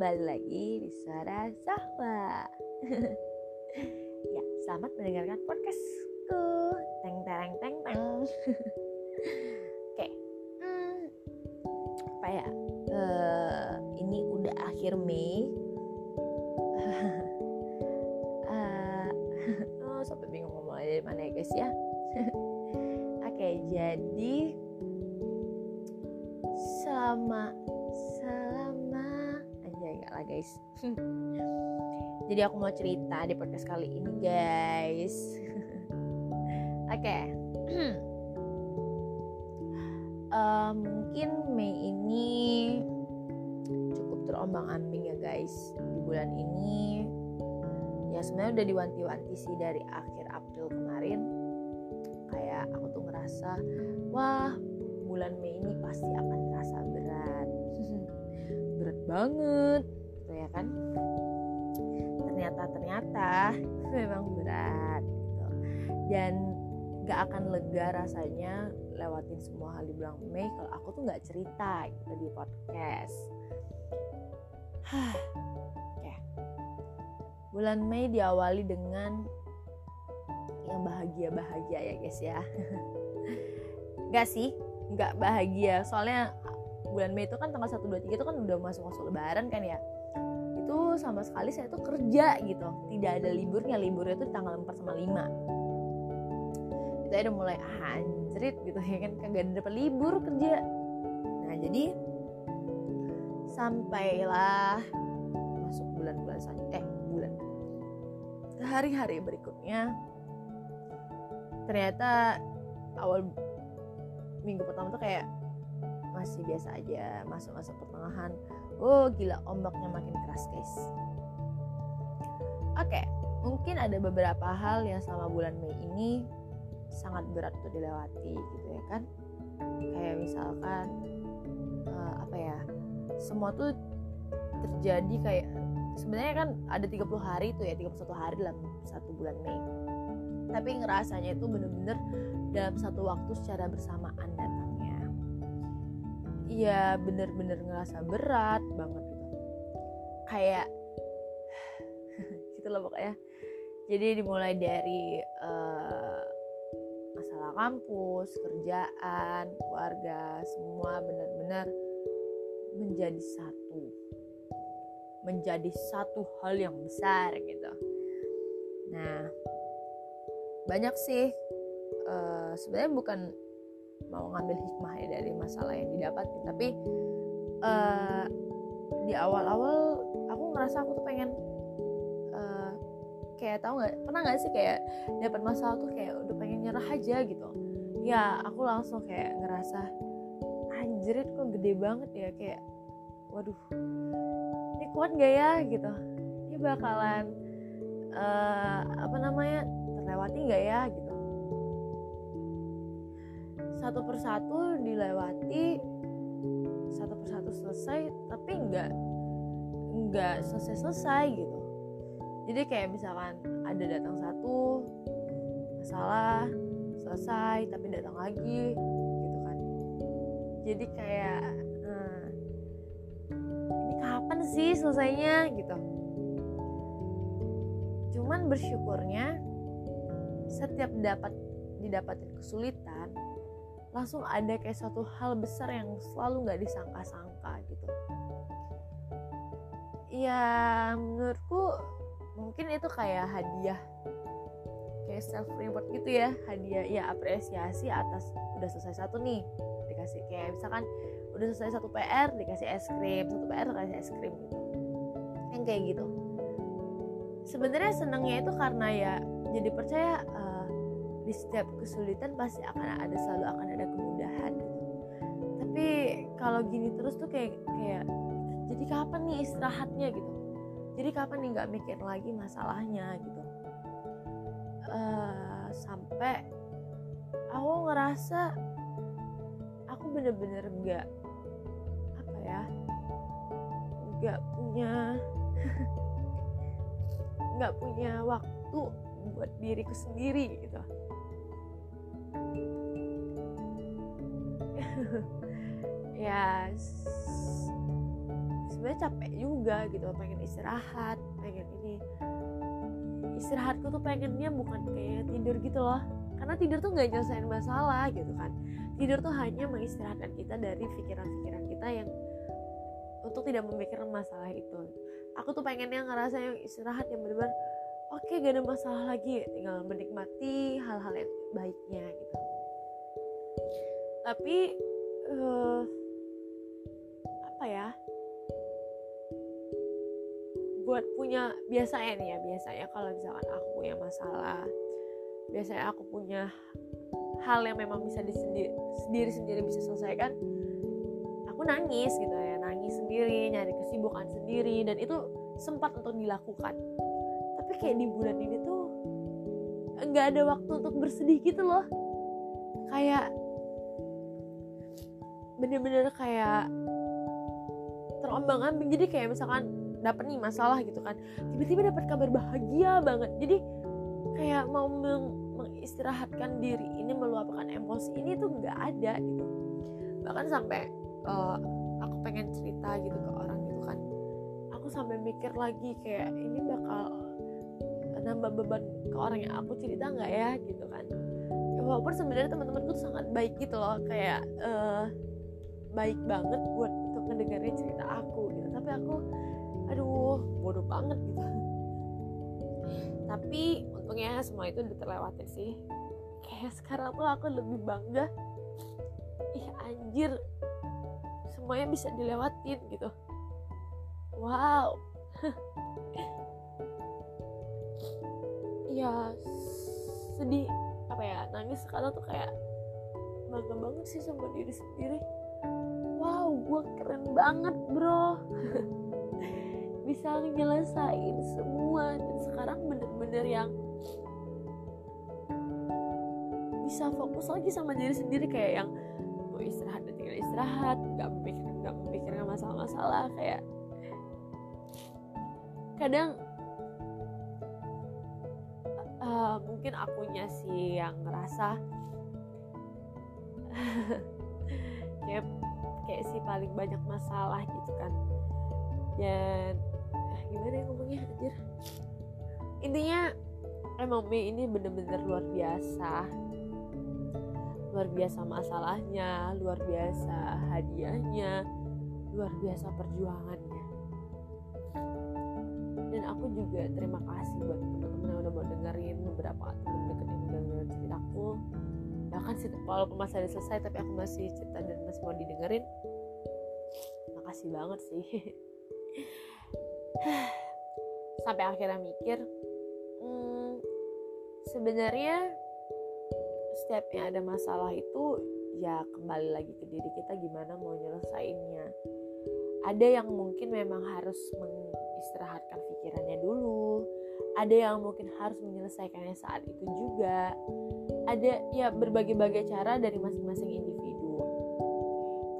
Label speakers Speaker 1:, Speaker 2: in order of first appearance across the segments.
Speaker 1: kembali lagi di Suara Sahwa Ya, selamat mendengarkan podcastku. Teng tereng teng teng. Oke hmm, Apa ya? Uh, Ini udah akhir Mei. Uh, Oh, sampai bingung ngomong dari mana ya guys ya? Oke, jadi selama guys. Jadi aku mau cerita di podcast kali ini guys. Oke. Okay. uh, mungkin Mei ini cukup terombang ambing ya guys di bulan ini. Ya sebenarnya udah diwanti-wanti sih dari akhir April kemarin. Kayak aku tuh ngerasa wah bulan Mei ini pasti akan terasa berat. Berat banget gitu ya kan. Ternyata ternyata memang berat gitu. Dan gak akan lega rasanya lewatin semua hal di bulan Mei kalau aku tuh nggak cerita gitu di podcast. Ya bulan Mei diawali dengan yang bahagia-bahagia ya guys ya. Gak sih nggak bahagia. Soalnya bulan Mei itu kan tanggal 1, 2, 3 itu kan udah masuk-masuk lebaran kan ya itu sama sekali saya tuh kerja gitu. Tidak ada liburnya liburnya tuh tanggal 4 sama 5 itu udah mulai anjrit gitu ya kan. Kagak dapat libur kerja. Nah jadi sampailah masuk bulan-bulan eh bulan. Hari-hari berikutnya ternyata awal minggu pertama tuh kayak masih biasa aja masuk-masuk pertengahan oh gila ombaknya makin keras guys. Oke mungkin ada beberapa hal yang selama bulan Mei ini sangat berat untuk dilewati gitu ya kan? Kayak misalkan uh, apa ya semua tuh terjadi kayak sebenarnya kan ada 30 hari tuh ya 31 hari dalam satu bulan Mei. Tapi ngerasanya itu bener-bener dalam satu waktu secara bersamaan datangnya iya bener-bener ngerasa berat banget gitu. Kayak gitu loh pokoknya. Jadi dimulai dari uh, masalah kampus kerjaan keluarga semua benar-benar menjadi satu. Menjadi satu hal yang besar gitu. Nah banyak sih uh, sebenarnya bukan mau ngambil hikmah ya dari masalah yang didapat tapi uh, di awal-awal aku ngerasa aku tuh pengen uh, kayak tahu nggak pernah nggak sih kayak dapat masalah tuh kayak udah pengen nyerah aja gitu. Ya aku langsung kayak ngerasa anjrit kok gede banget ya kayak waduh ini kuat gak ya? Gitu. Ini bakalan uh, apa namanya terlewati nggak ya? Gitu satu persatu dilewati satu persatu selesai tapi nggak nggak selesai selesai gitu. Jadi kayak misalkan ada datang satu masalah selesai tapi datang lagi gitu kan. Jadi kayak hmm, ini kapan sih selesainya gitu. Cuman bersyukurnya setiap dapat didapatin kesulitan langsung ada kayak suatu hal besar yang selalu nggak disangka-sangka gitu. Ya menurutku mungkin itu kayak hadiah kayak self reward gitu ya hadiah ya apresiasi atas udah selesai satu nih. Dikasih kayak misalkan udah selesai satu PR dikasih es krim satu PR dikasih es krim gitu. Yang kayak gitu. Sebenarnya senangnya itu karena ya jadi percaya uh, di setiap kesulitan pasti akan ada selalu akan ada kemudahan gitu. tapi kalau gini terus tuh kayak kayak jadi kapan nih istirahatnya gitu jadi kapan nih nggak mikir lagi masalahnya gitu uh, sampai aku ngerasa aku bener-bener nggak apa ya nggak punya nggak punya waktu buat diriku sendiri gitu. Ya sebenarnya capek juga gitu. Pengen istirahat pengen ini. Istirahatku tuh pengennya bukan kayak tidur gitu loh. Karena tidur tuh nggak nyelesain masalah gitu kan. Tidur tuh hanya mengistirahatkan kita dari pikiran-pikiran kita yang untuk tidak memikirkan masalah itu. Aku tuh pengennya ngerasa yang istirahat yang benar-benar oke gak ada masalah lagi. Tinggal menikmati hal-hal yang baiknya gitu. Tapi uh, apa ya? Buat punya biasanya nih ya biasanya kalau misalkan aku punya masalah biasanya aku punya hal yang memang bisa disendiri sendiri sendiri bisa selesaikan aku nangis gitu ya. Nangis sendiri nyari kesibukan sendiri dan itu sempat untuk dilakukan tapi kayak di bulan ini tuh nggak ada waktu untuk bersedih gitu loh. Kayak bener-bener kayak terombang ambing jadi kayak misalkan dapat nih masalah gitu kan tiba-tiba dapat kabar bahagia banget. Jadi kayak mau meng mengistirahatkan diri ini meluapkan emosi ini tuh nggak ada gitu. Bahkan sampai uh, aku pengen cerita gitu ke orang gitu kan. Aku sampai mikir lagi kayak ini bakal nambah beban ke orang yang aku cerita nggak ya gitu kan. Ya, walaupun sebenarnya teman-temanku tuh sangat baik gitu loh kayak uh, baik banget buat untuk ngedengerin cerita aku gitu. Tapi aku aduh bodoh banget gitu. Tapi untungnya semua itu udah terlewatin sih. Kayak sekarang tuh aku lebih bangga ih anjir semuanya bisa dilewatin gitu. Wow ya sedih. Apa ya nangis sekarang tuh kayak bangga banget sih sama diri sendiri. Wow gue keren banget bro. Bisa nyelesain semua dan sekarang bener-bener yang bisa fokus lagi sama diri sendiri kayak yang mau istirahat dan tinggal istirahat nggak memikirkan nggak memikirkan masalah-masalah kayak kadang uh, mungkin akunya sih yang ngerasa kayak kayak si paling banyak masalah gitu kan. Dan eh, gimana ya ngomongnya anjir? Intinya emang Mei ini bener-bener luar biasa. Luar biasa masalahnya luar biasa hadiahnya luar biasa perjuangannya. Dan aku juga terima kasih buat teman-teman yang udah mau dengerin beberapa teman deket yang udah dengerin ceritaku bahkan sih walaupun masa udah selesai tapi aku masih cerita dan masih mau didengerin. Makasih banget sih. Sampai akhirnya mikir hmm, sebenarnya setiapnya ada masalah itu ya kembali lagi ke diri kita gimana mau nyelesainnya. Ada yang mungkin memang harus mengistirahatkan pikirannya dulu ada yang mungkin harus menyelesaikannya saat itu juga. Ada ya berbagai-bagai cara dari masing-masing individu.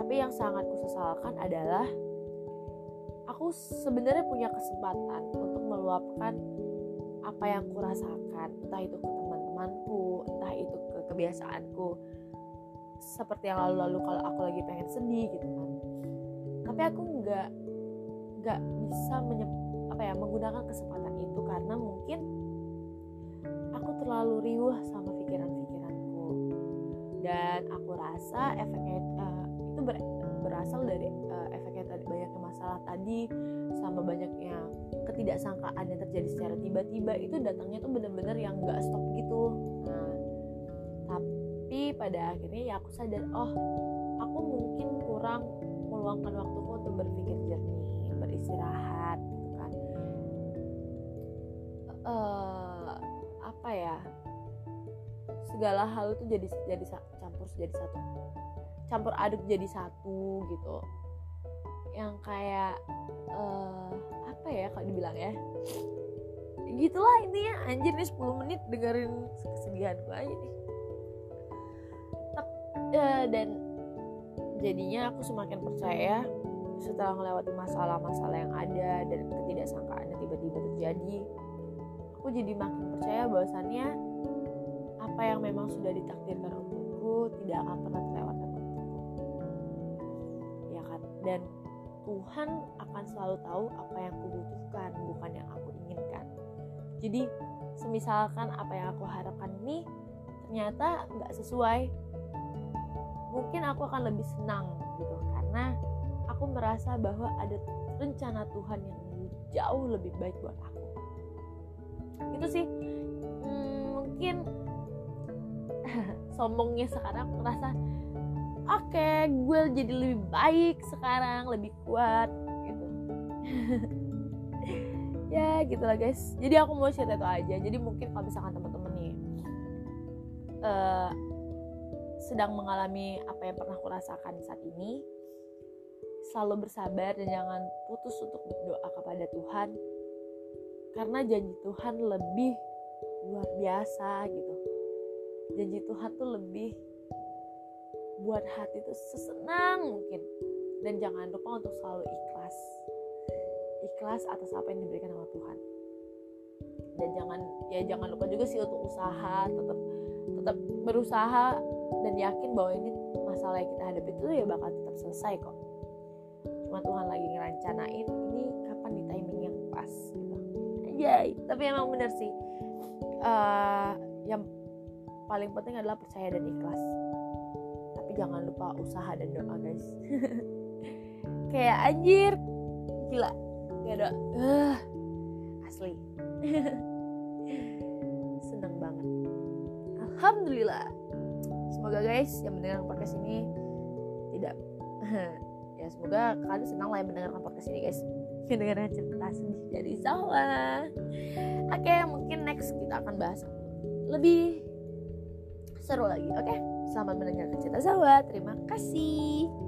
Speaker 1: Tapi yang sangat kusesalkan adalah aku sebenarnya punya kesempatan untuk meluapkan apa yang kurasakan. Entah itu ke teman-temanku entah itu ke kebiasaanku. Seperti yang lalu-lalu kalau aku lagi pengen sedih gitu kan. Tapi aku nggak nggak bisa menyep, apa ya menggunakan kesempatan itu karena mungkin aku terlalu riuh sama pikiran-pikiranku. Dan aku rasa efeknya uh, itu ber, berasal dari uh, efeknya tadi banyaknya masalah tadi sama banyaknya ketidaksangkaan yang terjadi secara tiba-tiba itu datangnya tuh bener-bener yang nggak stop gitu. Nah tapi pada akhirnya ya aku sadar oh aku mungkin kurang meluangkan waktuku untuk berpikir jernih beristirahat uh, apa ya segala hal itu jadi jadi campur jadi satu campur aduk jadi satu gitu. Yang kayak uh, apa ya kalau dibilang ya gitulah intinya. Anjir nih 10 menit dengerin kesedihan gue aja nih. Uh, dan jadinya aku semakin percaya setelah melewati masalah-masalah yang ada dan ketidaksangkaan yang tiba-tiba terjadi aku jadi makin percaya bahwasannya apa yang memang sudah ditakdirkan untukku tidak akan pernah terlewatkan untukku. Ya kan? Dan Tuhan akan selalu tahu apa yang aku butuhkan bukan yang aku inginkan. Jadi semisalkan apa yang aku harapkan ini ternyata nggak sesuai mungkin aku akan lebih senang gitu. Karena aku merasa bahwa ada rencana Tuhan yang jauh lebih baik buat aku itu sih. Hmm, mungkin sombongnya sekarang merasa oke okay, gue jadi lebih baik sekarang lebih kuat gitu. Ya gitulah guys. Jadi aku mau cerita itu aja. Jadi mungkin kalau misalkan teman-teman nih uh, sedang mengalami apa yang pernah aku rasakan saat ini selalu bersabar dan jangan putus untuk berdoa kepada Tuhan karena janji Tuhan lebih luar biasa gitu. Janji Tuhan tuh lebih buat hati itu sesenang mungkin. Dan jangan lupa untuk selalu ikhlas. Ikhlas atas apa yang diberikan sama Tuhan. Dan jangan ya jangan lupa juga sih untuk usaha tetap tetap berusaha dan yakin bahwa ini masalah yang kita hadapi itu ya bakal tetap selesai kok. Cuma Tuhan lagi ngerancanain ini aja tapi emang bener sih. Uh, yang paling penting adalah percaya dan ikhlas. Jangan lupa usaha dan doa guys. Kayak anjir gila. Kayak doa uh, asli. Seneng banget. Alhamdulillah. Semoga guys yang mendengarkan podcast ini tidak ya semoga kalian senang lah yang mendengarkan podcast ini guys yang dengarkan cerita sedih dari sawah oke okay, mungkin next kita akan bahas lebih seru lagi oke okay? Selamat mendengarkan cerita Zawa. Terima kasih.